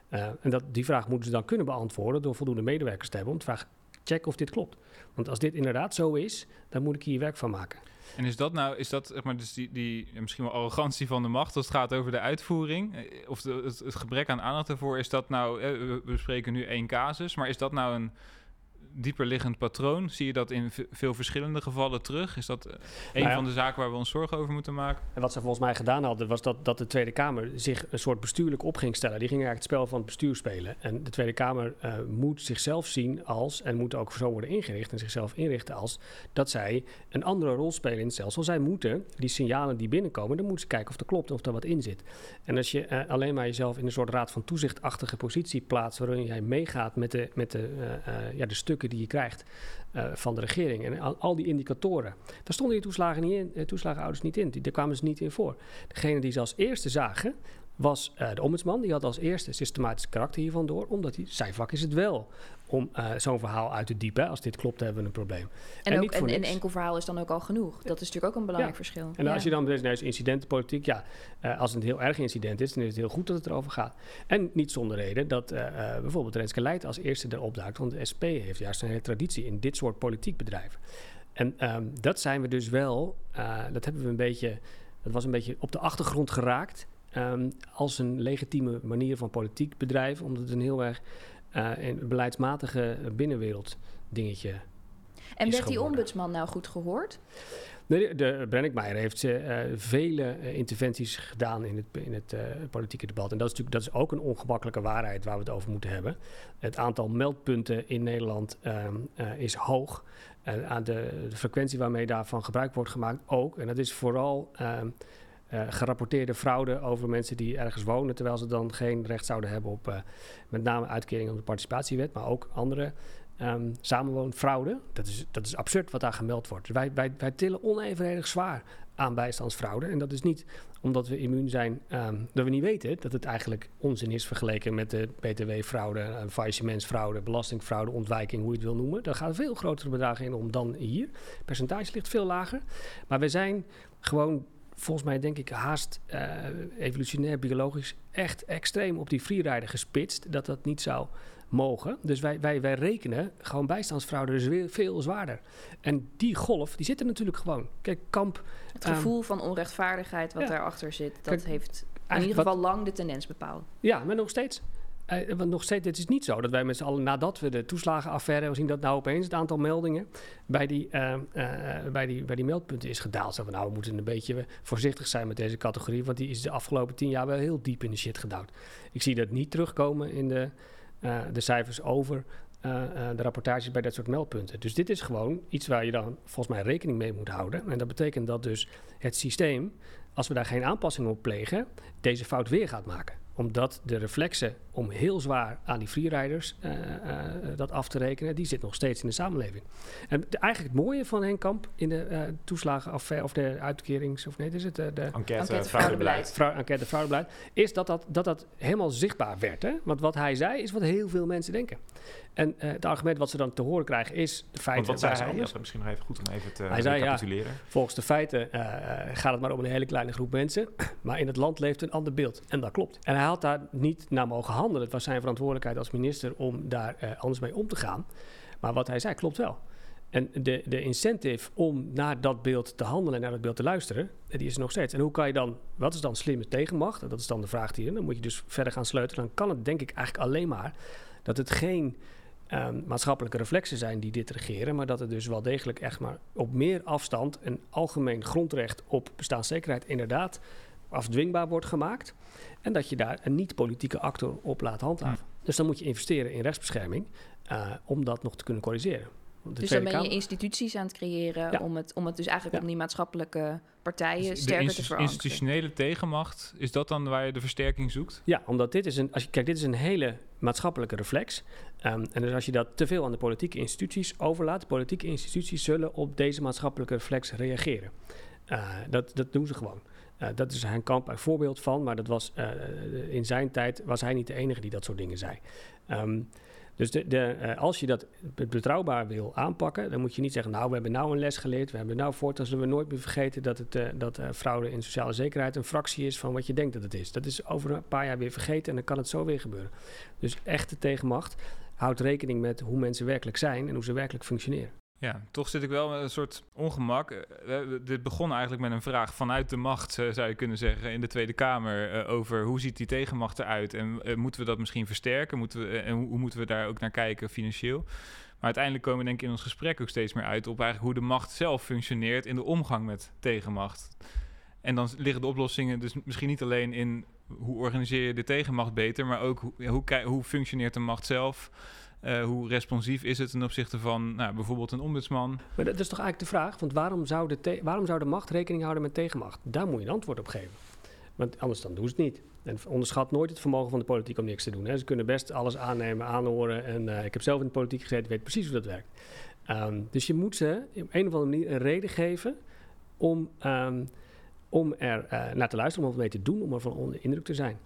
Uh, en dat, die vraag moeten ze dan kunnen beantwoorden door voldoende medewerkers te hebben om vragen, check of dit klopt. Want als dit inderdaad zo is, dan moet ik hier werk van maken. En is dat nou, is dat zeg maar, dus die, die misschien wel arrogantie van de macht als het gaat over de uitvoering? Eh, of het, het, gebrek aan aandacht ervoor, is dat nou, eh, we bespreken nu één casus, maar is dat nou een dieper liggend patroon? Zie je dat in veel verschillende gevallen terug? Is dat eh, een nou van de zaken waar we ons zorgen over moeten maken? En wat ze volgens mij gedaan hadden, was dat, dat de Tweede Kamer zich een soort bestuurlijk op ging stellen. Die ging eigenlijk het spel van het bestuur spelen. En de Tweede Kamer uh, moet zichzelf zien als, en moet ook zo worden ingericht en zichzelf inrichten als, dat zij een andere rol spelen in het stelsel. Zij moeten die signalen die binnenkomen, dan moeten ze kijken of dat klopt of er wat in zit. En als je uh, alleen maar jezelf in een soort raad van toezichtachtige positie plaatst, waarin jij meegaat met de, met de, ja, de stukken die je krijgt uh, van de regering. En al, al, die indicatoren. Daar stonden die toeslagen niet in, uh, toeslagenouders niet in. Die, daar kwamen ze niet in voor. Degene die ze als eerste zagen, was uh, de ombudsman. Die had als eerste systematisch karakter hiervan door, omdat hij, zijn vak is het wel om uh, zo'n verhaal uit te diepen. Als dit klopt, hebben we een probleem. En, en ook een, een, enkel verhaal is dan ook al genoeg. Dat is natuurlijk ook een belangrijk ja. verschil. En ja. als je dan dus naar incidentenpolitiek, ja, uh, als het een heel erg incident is, dan is het heel goed dat het erover gaat. En niet zonder reden dat bijvoorbeeld Renske Leijt als eerste erop duikt, want de SP heeft juist een hele traditie in dit soort politiek bedrijven. En um, dat zijn we dus wel, dat hebben we een beetje, dat was een beetje op de achtergrond geraakt. Um, als een legitieme manier van politiek bedrijven, omdat het een heel erg uh, een beleidsmatige binnenwereld dingetje. En werd die ombudsman nou goed gehoord? De, Brennickmeijer heeft uh, vele uh, interventies gedaan in het, in het uh, politieke debat. En dat is natuurlijk dat is ook een ongemakkelijke waarheid waar we het over moeten hebben. Het aantal meldpunten in Nederland ehm, is hoog. aan de, de, frequentie waarmee daarvan gebruik wordt gemaakt ook. En dat is vooral ehm, gerapporteerde fraude over mensen die ergens wonen, terwijl ze dan geen recht zouden hebben op met name uitkering op de participatiewet, maar ook andere um, samenwoonfraude. Dat is, dat is absurd wat daar gemeld wordt. Wij, wij, wij tillen onevenredig zwaar aan bijstandsfraude. En dat is niet omdat we immuun zijn, um, dat we niet weten dat het eigenlijk onzin is vergeleken met de btw-fraude, uh, faillissementsfraude, belastingfraude, ontwijking, hoe je het wil noemen. Daar gaan veel grotere bedragen in om dan hier. Het percentage ligt veel lager. Maar we zijn gewoon volgens mij denk ik haast uh, evolutionair biologisch echt extreem op die freerider gespitst dat dat niet zou mogen. Dus wij, wij, wij rekenen gewoon bijstandsfraude dus weer veel zwaarder. En die golf, die zit er natuurlijk gewoon. Kijk, Kamp... Het gevoel um, van onrechtvaardigheid wat ja. daarachter zit, dat Kijk, heeft in ieder geval wat, lang de tendens bepaald. Ja, maar nog steeds. Uh, want nog steeds, het is niet zo dat wij met z'n allen, nadat we de toeslagenaffaire, we zien dat nou opeens het aantal meldingen bij die, uh, uh, bij die, bij die meldpunten is gedaald. Zo van, nou, we moeten een beetje voorzichtig zijn met deze categorie, want die is de afgelopen tien jaar wel heel diep in de shit gedouwd. Ik zie dat niet terugkomen in de, de cijfers over de rapportages bij dat soort meldpunten. Dus dit is gewoon iets waar je dan volgens mij rekening mee moet houden. En dat betekent dat dus het systeem, als we daar geen aanpassingen op plegen, deze fout weer gaat maken omdat de reflexen om heel zwaar aan die freeriders uh, uh, dat af te rekenen, die zit nog steeds in de samenleving. En de, eigenlijk het mooie van Henk Kamp in de uh, toeslagenaffaire of de uitkerings, of nee, is het de enquête, enquête fraudebeleid. Fraude, enquête fraudebeleid, is dat dat, dat dat helemaal zichtbaar werd. Hè? Want wat hij zei is wat heel veel mensen denken. En het argument wat ze dan te horen krijgen is de feiten. Want wat zei hij? Ja, misschien nog even goed om even te hij zei, recapituleren. Ja, volgens de feiten gaat het maar om een hele kleine groep mensen, (clears throat) maar in het land leeft een ander beeld. En dat klopt. En hij had daar niet naar mogen handelen. Het was zijn verantwoordelijkheid als minister om daar uh, anders mee om te gaan. Maar wat hij zei klopt wel. En de, de incentive om naar dat beeld te handelen en naar dat beeld te luisteren, die is er nog steeds. En hoe kan je dan, wat is dan slimme tegenmacht? Dat is dan de vraag je, dan moet je dus verder gaan sleutelen. Dan kan het denk ik eigenlijk alleen maar dat het geen um, maatschappelijke reflexen zijn die dit regeren, maar dat het dus wel degelijk echt maar op meer afstand een algemeen grondrecht op bestaanszekerheid inderdaad afdwingbaar wordt gemaakt. En dat je daar een niet-politieke actor op laat handhaven. Ja. Dus dan moet je investeren in rechtsbescherming uh, om dat nog te kunnen corrigeren. Dus dan ben Kamer... je instituties aan het creëren ja. om, het, om het dus eigenlijk ja. om die maatschappelijke partijen dus sterker te verankeren. institutionele tegenmacht, is dat dan waar je de versterking zoekt? Ja, omdat dit is een, als je, kijk, dit is een hele maatschappelijke reflex. Um, en dus als je dat te veel aan de politieke instituties overlaat, politieke instituties zullen op deze maatschappelijke reflex reageren. Uh, dat, dat doen ze gewoon. Uh, dat is Hein Kamp een voorbeeld van, maar dat was, uh, in zijn tijd was hij niet de enige die dat soort dingen zei. Um, Dus de, de, eh, als je dat betrouwbaar wil aanpakken, dan moet je niet zeggen, nou, we hebben nou een les geleerd, we hebben nou voortaan zullen we nooit meer vergeten dat, het, dat fraude in sociale zekerheid een fractie is van wat je denkt dat het is. Dat is over een paar jaar weer vergeten en dan kan het zo weer gebeuren. Dus echte tegenmacht houdt rekening met hoe mensen werkelijk zijn en hoe ze werkelijk functioneren. Ja, toch zit ik wel met een soort ongemak. Uh, dit begon eigenlijk met een vraag vanuit de macht, uh, zou je kunnen zeggen, in de Tweede Kamer. Uh, over hoe ziet die tegenmacht eruit en moeten we dat misschien versterken? Moeten we, en hoe, hoe, moeten we daar ook naar kijken financieel? Maar uiteindelijk komen we denk ik in ons gesprek ook steeds meer uit op eigenlijk hoe de macht zelf functioneert in de omgang met tegenmacht. En dan liggen de oplossingen dus misschien niet alleen in hoe organiseer je de tegenmacht beter, maar ook hoe, hoe, hoe functioneert de macht zelf? Uh, hoe responsief is het ten opzichte van nou, bijvoorbeeld een ombudsman? Maar dat is toch eigenlijk de vraag, want waarom zou, de waarom zou de macht rekening houden met tegenmacht? Daar moet je een antwoord op geven. Want anders dan doen ze het niet. En onderschat nooit het vermogen van de politiek om niks te doen. Hè. Ze kunnen best alles aannemen, aanhoren. En uh, ik heb zelf in de politiek gezeten, weet precies hoe dat werkt. Um, dus je moet ze op een of andere manier een reden geven om, um, om er uh, naar te luisteren, om er mee te doen, om er van onder indruk te zijn.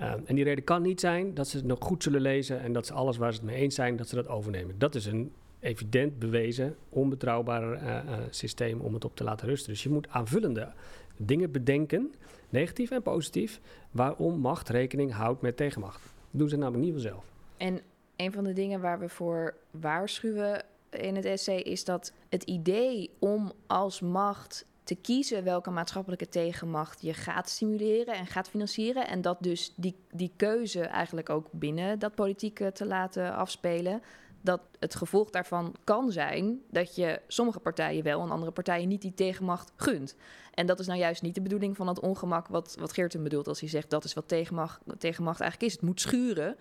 Uh, en die reden kan niet zijn dat ze het nog goed zullen lezen en dat ze alles waar ze het mee eens zijn, dat ze dat overnemen. Dat is een evident bewezen, onbetrouwbaar uh, uh, systeem om het op te laten rusten. Dus je moet aanvullende dingen bedenken, negatief en positief, waarom macht rekening houdt met tegenmacht. Dat doen ze namelijk niet vanzelf. En een van de dingen waar we voor waarschuwen in het essay is dat het idee om als macht te kiezen welke maatschappelijke tegenmacht je gaat stimuleren en gaat financieren. En dat dus die, die keuze eigenlijk ook binnen dat politieke te laten afspelen. Dat het gevolg daarvan kan zijn dat je sommige partijen wel en andere partijen niet die tegenmacht gunt. En dat is nou juist niet de bedoeling van dat ongemak wat, wat Geert hem bedoelt als hij zegt dat is wat tegenmacht, tegenmacht eigenlijk is. Het moet schuren.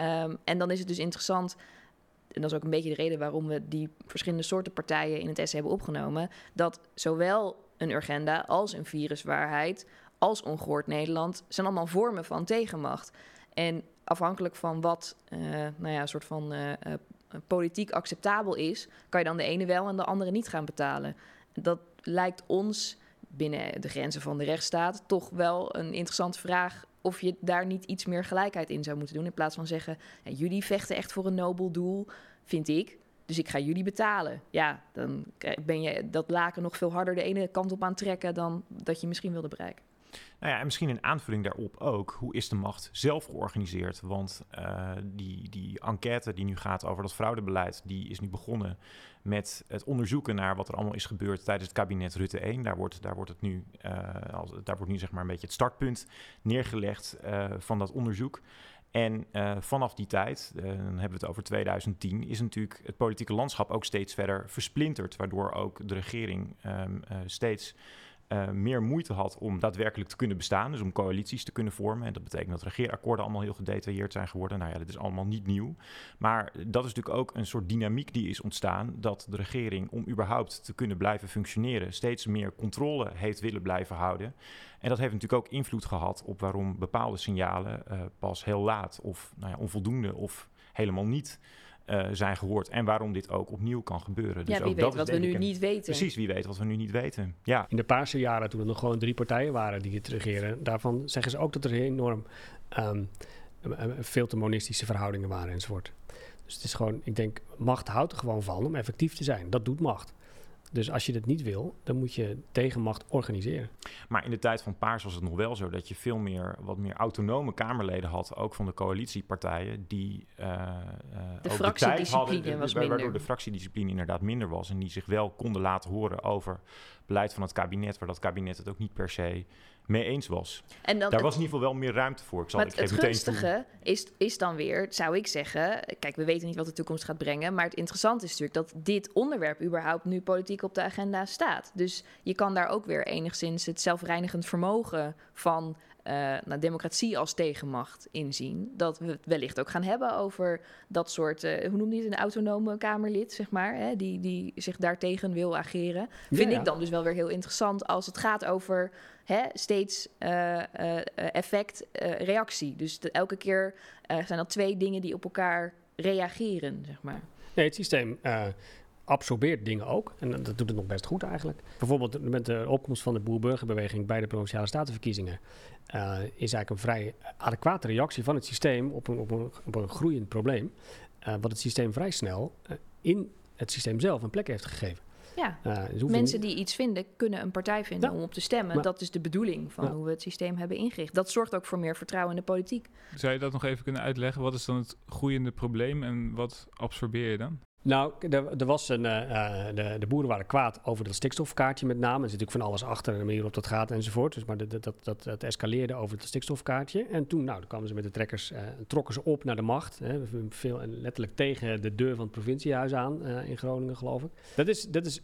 Um, en dan is het dus interessant en dat is ook een beetje de reden waarom we die verschillende soorten partijen in het essay hebben opgenomen, dat zowel een Urgenda als een viruswaarheid als ongehoord Nederland zijn allemaal vormen van tegenmacht. En afhankelijk van wat uh, nou ja, een soort van uh, uh, politiek acceptabel is, kan je dan de ene wel en de andere niet gaan betalen. Dat lijkt ons binnen de grenzen van de rechtsstaat toch wel een interessante vraag of je daar niet iets meer gelijkheid in zou moeten doen. In plaats van zeggen, jullie vechten echt voor een nobel doel, vind ik. Dus ik ga jullie betalen. Ja, dan ben je dat laken nog veel harder de ene kant op aan trekken dan dat je misschien wilde bereiken. Nou ja, en misschien een aanvulling daarop ook. Hoe is de macht zelf georganiseerd? Want uh, die, die enquête die nu gaat over dat fraudebeleid, die is nu begonnen met het onderzoeken naar wat er allemaal is gebeurd tijdens het kabinet Rutte 1. Daar wordt, daar wordt, het nu, uh, als, daar wordt nu zeg maar een beetje het startpunt neergelegd uh, van dat onderzoek. En uh, vanaf die tijd, uh, dan hebben we het over 2010, is natuurlijk het politieke landschap ook steeds verder versplinterd. Waardoor ook de regering um, uh, steeds meer moeite had om daadwerkelijk te kunnen bestaan. Dus om coalities te kunnen vormen. En dat betekent dat regeerakkoorden allemaal heel gedetailleerd zijn geworden. Nou ja, dat is allemaal niet nieuw. Maar dat is natuurlijk ook een soort dynamiek die is ontstaan. Dat de regering, om überhaupt te kunnen blijven functioneren, steeds meer controle heeft willen blijven houden. En dat heeft natuurlijk ook invloed gehad op waarom bepaalde signalen uh, pas heel laat of nou ja, onvoldoende of helemaal niet uh, zijn gehoord. En waarom dit ook opnieuw kan gebeuren. Dus ja, wie ook weet dat wat we nu een... niet weten. Precies, wie weet wat we nu niet weten. Ja. In de paarse jaren, toen er nog gewoon drie partijen waren die het regeren, daarvan zeggen ze ook dat er enorm um, veel te monistische verhoudingen waren enzovoort. Dus het is gewoon, ik denk, macht houdt er gewoon van om effectief te zijn. Dat doet macht. Dus als je dat niet wil, dan moet je tegenmacht organiseren. Maar in de tijd van Paars was het nog wel zo dat je veel meer, wat meer autonome Kamerleden had, ook van de coalitiepartijen, die uh, de ook de tijd hadden, de, was waardoor minder. de fractiediscipline inderdaad minder was en die zich wel konden laten horen over beleid van het kabinet, waar dat kabinet het ook niet per se mee eens was. En dan Daar het, was in ieder geval wel meer ruimte voor. Ik zal, maar ik het gunstige is, is dan weer, zou ik zeggen... Kijk, we weten niet wat de toekomst gaat brengen... maar het interessante is natuurlijk dat dit onderwerp... überhaupt nu politiek op de agenda staat. Dus je kan daar ook weer enigszins het zelfreinigend vermogen van... Uh, nou, democratie als tegenmacht inzien. Dat we het wellicht ook gaan hebben over dat soort, uh, hoe noem je het, een autonome Kamerlid, zeg maar, hè, die, die zich daartegen wil ageren. Ja, Vind ja. ik dan dus wel weer heel interessant als het gaat over hè, steeds uh, effect-reactie. dus de, elke keer zijn dat twee dingen die op elkaar reageren, zeg maar. Nee, het systeem uh, absorbeert dingen ook. En dat doet het nog best goed eigenlijk. Bijvoorbeeld met de opkomst van de boer-burgerbeweging bij de provinciale statenverkiezingen. Uh, is eigenlijk een vrij adequate reactie van het systeem op een, op een, op een groeiend probleem. eh, wat het systeem vrij snel eh, in het systeem zelf een plek heeft gegeven. Ja. Uh, dus Mensen niet- die iets vinden, kunnen een partij vinden Ja. om op te stemmen. Maar- dat is de bedoeling van Ja. hoe we het systeem hebben ingericht. Dat zorgt ook voor meer vertrouwen in de politiek. Zou je dat nog even kunnen uitleggen? Wat is dan het groeiende probleem en wat absorbeer je dan? Nou, er, er was een, eh, eh, de, de boeren waren kwaad over dat stikstofkaartje met name. Er zit natuurlijk van alles achter en de manier waarop dat gaat enzovoort. Dus, maar dat, dat, dat, escaleerde over het stikstofkaartje. En toen nou, dan kwamen ze met de trekkers, eh, trokken ze op naar de macht. Hè, veel, letterlijk tegen de deur van het provinciehuis aan in Groningen, geloof ik. Dat is, dat is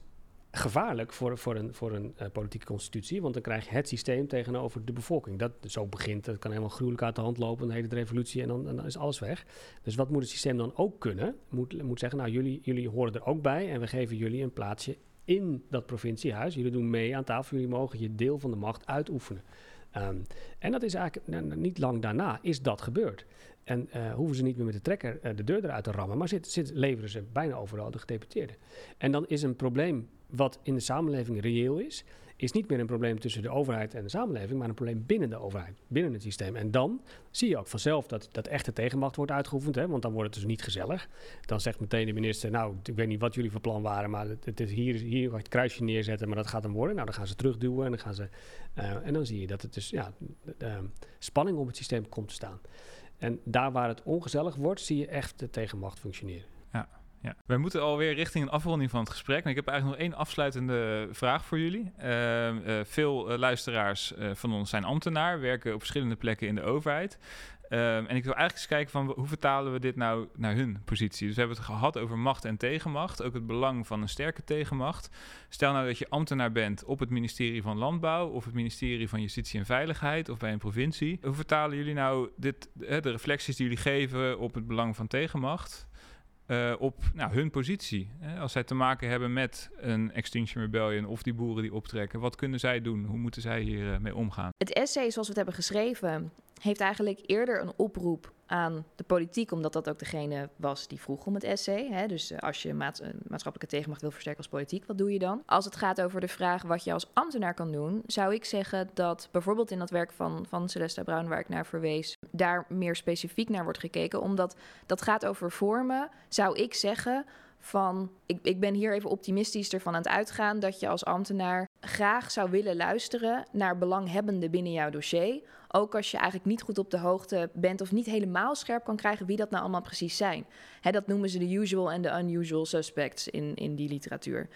gevaarlijk voor, voor een, voor een eh, politieke constitutie. Want dan krijg je het systeem tegenover de bevolking. Dat zo begint, dat kan helemaal gruwelijk uit de hand lopen. Heet het revolutie en dan, dan is alles weg. Dus wat moet het systeem dan ook kunnen? Moet, moet zeggen, nou jullie, jullie horen er ook bij en we geven jullie een plaatsje in dat provinciehuis. Jullie doen mee aan tafel, jullie mogen je deel van de macht uitoefenen. Ehm, en dat is eigenlijk nou, nou, niet lang daarna is dat gebeurd. En eh, hoeven ze niet meer met de trekker eh, de deur eruit te rammen, maar leveren ze bijna overal de gedeputeerden. En dan is een probleem wat in de samenleving reëel is, is niet meer een probleem tussen de overheid en de samenleving, maar een probleem binnen de overheid, binnen het systeem. En dan zie je ook vanzelf dat, dat echte tegenmacht wordt uitgeoefend, hè, want dan wordt het dus niet gezellig. Dan zegt meteen de minister, nou, ik weet niet wat jullie van plan waren, maar het, het is hier, hier het kruisje neerzetten, maar dat gaat hem worden. Nou, dan gaan ze terugduwen en dan gaan ze... eh, en dan zie je dat het dus, ja, de, spanning op het systeem komt te staan. En daar waar het ongezellig wordt, zie je echt de tegenmacht functioneren. Ja. Wij moeten alweer richting een afronding van het gesprek. En ik heb eigenlijk nog één afsluitende vraag voor jullie. Uh, uh, veel uh, luisteraars van ons zijn ambtenaar, werken op verschillende plekken in de overheid. Um, en ik wil eigenlijk eens kijken van hoe vertalen we dit nou naar hun positie. Dus we hebben het gehad over macht en tegenmacht, ook het belang van een sterke tegenmacht. Stel nou dat je ambtenaar bent op het ministerie van Landbouw of het ministerie van Justitie en Veiligheid of bij een provincie. Hoe vertalen jullie nou dit, de reflecties die jullie geven op het belang van tegenmacht? Uh, op nou, hun positie. Als zij te maken hebben met een Extinction Rebellion of die boeren die optrekken, wat kunnen zij doen? Hoe moeten zij hiermee mee omgaan? Het essay zoals we het hebben geschreven heeft eigenlijk eerder een oproep aan de politiek, omdat dat ook degene was die vroeg om het essay. Hè? Dus uh, als je uh, maatschappelijke tegenmacht wil versterken als politiek, wat doe je dan? Als het gaat over de vraag wat je als ambtenaar kan doen, zou ik zeggen dat bijvoorbeeld in dat werk van, van Celeste Brown, waar ik naar verwees, daar meer specifiek naar wordt gekeken, omdat dat gaat over vormen, zou ik zeggen van, ik, ik ben hier even optimistisch ervan aan het uitgaan dat je als ambtenaar graag zou willen luisteren naar belanghebbenden binnen jouw dossier. Ook als je eigenlijk niet goed op de hoogte bent of niet helemaal scherp kan krijgen wie dat nou allemaal precies zijn. Hè, dat noemen ze de usual en de unusual suspects in, in die literatuur.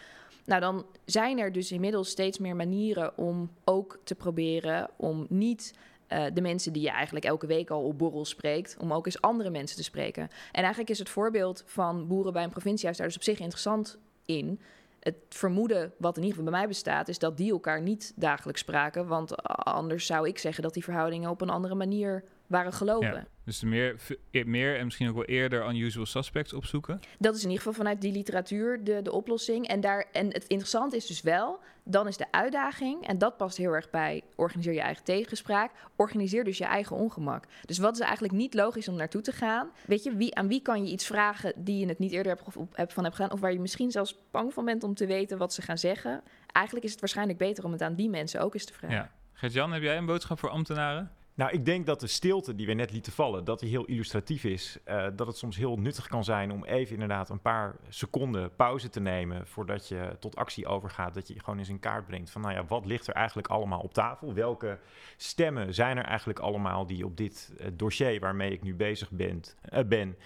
Nou, dan zijn er dus inmiddels steeds meer manieren om ook te proberen om niet uh, de mensen die je eigenlijk elke week al op borrel spreekt, om ook eens andere mensen te spreken. En eigenlijk is het voorbeeld van boeren bij een provinciehuis daar dus op zich interessant in. Het vermoeden wat in ieder geval bij mij bestaat, is dat die elkaar niet dagelijks spraken. Want anders zou ik zeggen dat die verhoudingen op een andere manier waren gelopen. Dus meer, meer en misschien ook wel eerder unusual suspects opzoeken. Dat is in ieder geval vanuit die literatuur de, de oplossing. En, daar, en het interessante is dus wel, dan is de uitdaging, en dat past heel erg bij organiseer je eigen tegenspraak, organiseer dus je eigen ongemak. Dus wat is eigenlijk niet logisch om naartoe te gaan? Weet je, wie, aan wie kan je iets vragen die je het niet eerder hebt, hebt van hebt gedaan, of waar je misschien zelfs bang van bent om te weten wat ze gaan zeggen? Eigenlijk is het waarschijnlijk beter om het aan die mensen ook eens te vragen. Ja. Gert-Jan, heb jij een boodschap voor ambtenaren? Nou, ik denk dat de stilte die we net lieten vallen, dat die heel illustratief is. Uh, dat het soms heel nuttig kan zijn om even inderdaad een paar seconden pauze te nemen voordat je tot actie overgaat. Dat je gewoon eens in kaart brengt van, nou ja, wat ligt er eigenlijk allemaal op tafel? Welke stemmen zijn er eigenlijk allemaal die op dit uh, dossier waarmee ik nu bezig ben, uh, ben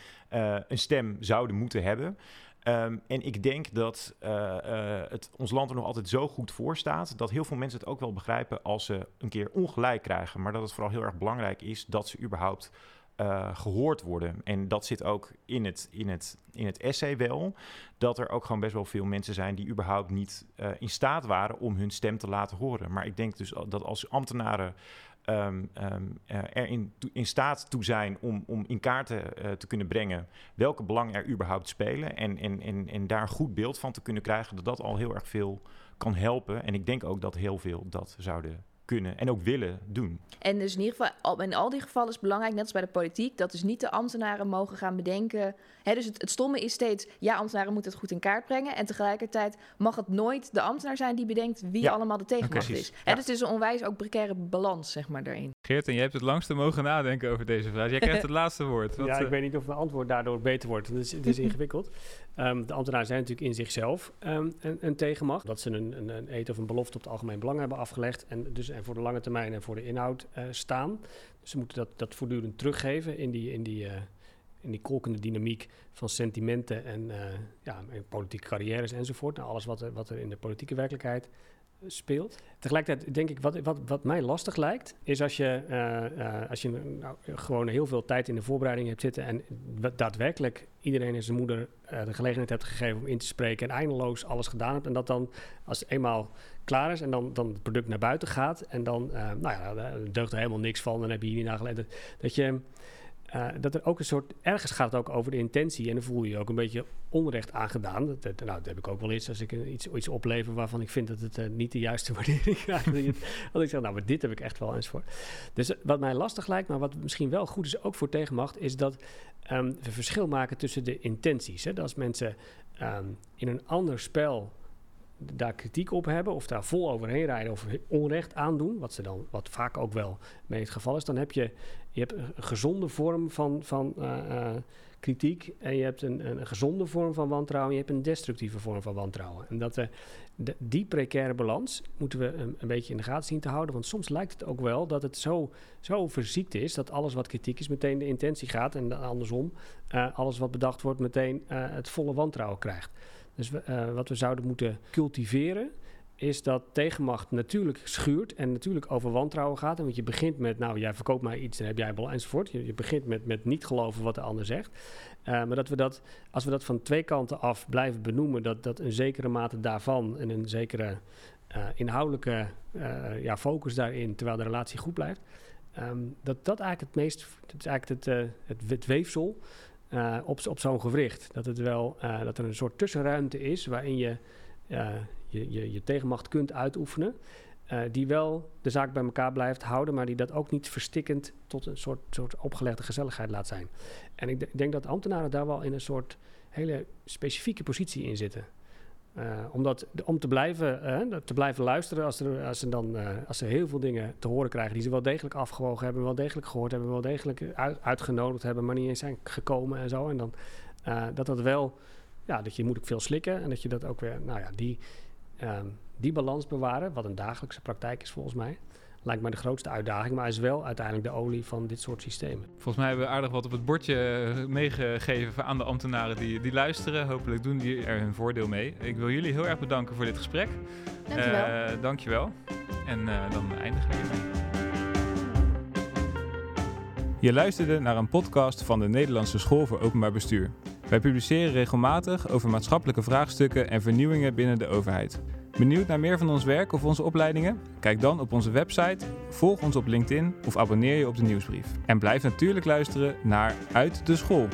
een stem zouden moeten hebben? Um, en ik denk dat uh, uh, het ons land er nog altijd zo goed voor staat... dat heel veel mensen het ook wel begrijpen als ze een keer ongelijk krijgen. Maar dat het vooral heel erg belangrijk is dat ze überhaupt uh, gehoord worden. En dat zit ook in het, in, het, in het essay wel. Dat er ook gewoon best wel veel mensen zijn die überhaupt niet in staat waren... om hun stem te laten horen. Maar ik denk dus dat als ambtenaren... Um, er in, in, staat toe zijn om, om in kaart uh, te kunnen brengen welke belangen er überhaupt spelen. En, en, en, en daar een goed beeld van te kunnen krijgen, dat dat al heel erg veel kan helpen. En ik denk ook dat heel veel dat zouden kunnen en ook willen doen. En dus in ieder geval, in al die gevallen is belangrijk, net als bij de politiek, dat dus niet de ambtenaren mogen gaan bedenken. Hè, dus het, het stomme is steeds, ja, ambtenaren moeten het goed in kaart brengen. En tegelijkertijd mag het nooit de ambtenaar zijn die bedenkt wie Ja, allemaal de tegenmacht precies. is. Hè, Ja. dus het is een onwijs ook precaire balans, zeg maar, daarin. Geert, en jij hebt het langste mogen nadenken over deze vraag. Jij krijgt het (laughs) laatste woord. Wat, ja, ik eh, weet niet of mijn antwoord daardoor beter wordt. Het is, het is (laughs) ingewikkeld. Ehm, de ambtenaren zijn natuurlijk in zichzelf ehm, een, een tegenmacht. Dat ze een, een, een eet of een belofte op het algemeen belang hebben afgelegd. En dus en voor de lange termijn en voor de inhoud eh, staan. Dus ze moeten dat, dat voortdurend teruggeven in die, in die, eh, in die kolkende dynamiek van sentimenten en, ja, en politieke carrières enzovoort. Nou, alles wat er, wat er in de politieke werkelijkheid speelt. Tegelijkertijd denk ik, wat, wat, wat mij lastig lijkt, is als je, eh, eh, als je nou, gewoon heel veel tijd in de voorbereiding hebt zitten en daadwerkelijk iedereen en zijn moeder eh, de gelegenheid hebt gegeven om in te spreken en eindeloos alles gedaan hebt. En dat dan, als het eenmaal klaar is en dan, dan het product naar buiten gaat en dan, nou ja, deugt er helemaal niks van, dan heb je hier niet naar gelet. Dat je... eh, dat er ook een soort, ergens gaat het ook over de intentie en dan voel je je ook een beetje onrecht aangedaan. Dat, nou, dat heb ik ook wel eens als ik iets, iets oplever waarvan ik vind dat het eh, niet de juiste (laughs) waardering krijgt. Dat ik zeg, nou, maar dit heb ik echt wel eens voor. Dus wat mij lastig lijkt, maar wat misschien wel goed is ook voor tegenmacht, is dat ehm, we verschil maken tussen de intenties. Hè? Dat als mensen ehm, in een ander spel daar kritiek op hebben of daar vol overheen rijden of onrecht aandoen, wat ze dan wat vaak ook wel mee het geval is, dan heb je, je hebt een gezonde vorm van, van eh, eh, kritiek en je hebt een, een gezonde vorm van wantrouwen en je hebt een destructieve vorm van wantrouwen. En dat, die precaire balans moeten we een, beetje in de gaten zien te houden, want soms lijkt het ook wel dat het zo, zo verziekt is dat alles wat kritiek is meteen de intentie gaat en andersom, eh, alles wat bedacht wordt meteen het volle wantrouwen krijgt. Dus eh, wat we zouden moeten cultiveren, is dat tegenmacht natuurlijk schuurt en natuurlijk over wantrouwen gaat. En want je begint met, nou, jij verkoopt mij iets, dan heb jij bal enzovoort. Je, je begint met, met niet geloven wat de ander zegt. Eh, maar dat we dat, als we dat van twee kanten af blijven benoemen, dat, dat een zekere mate daarvan en een zekere eh, inhoudelijke ja, focus daarin, terwijl de relatie goed blijft, ehm, dat dat eigenlijk het meest, dat is eigenlijk het, het weefsel eh, op, op zo'n gewricht. Dat, het wel, eh, dat er een soort tussenruimte is waarin je eh, je, je, je tegenmacht kunt uitoefenen. die wel de zaak bij elkaar blijft houden, maar die dat ook niet verstikkend tot een soort, soort opgelegde gezelligheid laat zijn. En ik denk dat ambtenaren daar wel in een soort hele specifieke positie in zitten. Eh, omdat, om te blijven, eh, te blijven luisteren als, er, als, ze dan, eh, als ze heel veel dingen te horen krijgen die ze wel degelijk afgewogen hebben, wel degelijk gehoord hebben, wel degelijk uit- uitgenodigd hebben, maar niet eens zijn gekomen en zo. En dan dat dat wel, ja, dat je moet ook veel slikken en dat je dat ook weer, nou ja, die, ehm, die balans bewaren, wat een dagelijkse praktijk is volgens mij, lijkt mij de grootste uitdaging, maar is wel uiteindelijk de olie van dit soort systemen. Volgens mij hebben we aardig wat op het bordje eh, meegegeven aan de ambtenaren die, die luisteren. Hopelijk doen die er hun voordeel mee. Ik wil jullie heel erg bedanken voor dit gesprek. Dankjewel. Eh, dankjewel. En eh, dan eindigen we hiermee. Je luisterde naar een podcast van de Nederlandse School voor Openbaar Bestuur. Wij publiceren regelmatig over maatschappelijke vraagstukken en vernieuwingen binnen de overheid. Benieuwd naar meer van ons werk of onze opleidingen? Kijk dan op onze website, volg ons op LinkedIn of abonneer je op de nieuwsbrief. En blijf natuurlijk luisteren naar Uit de School.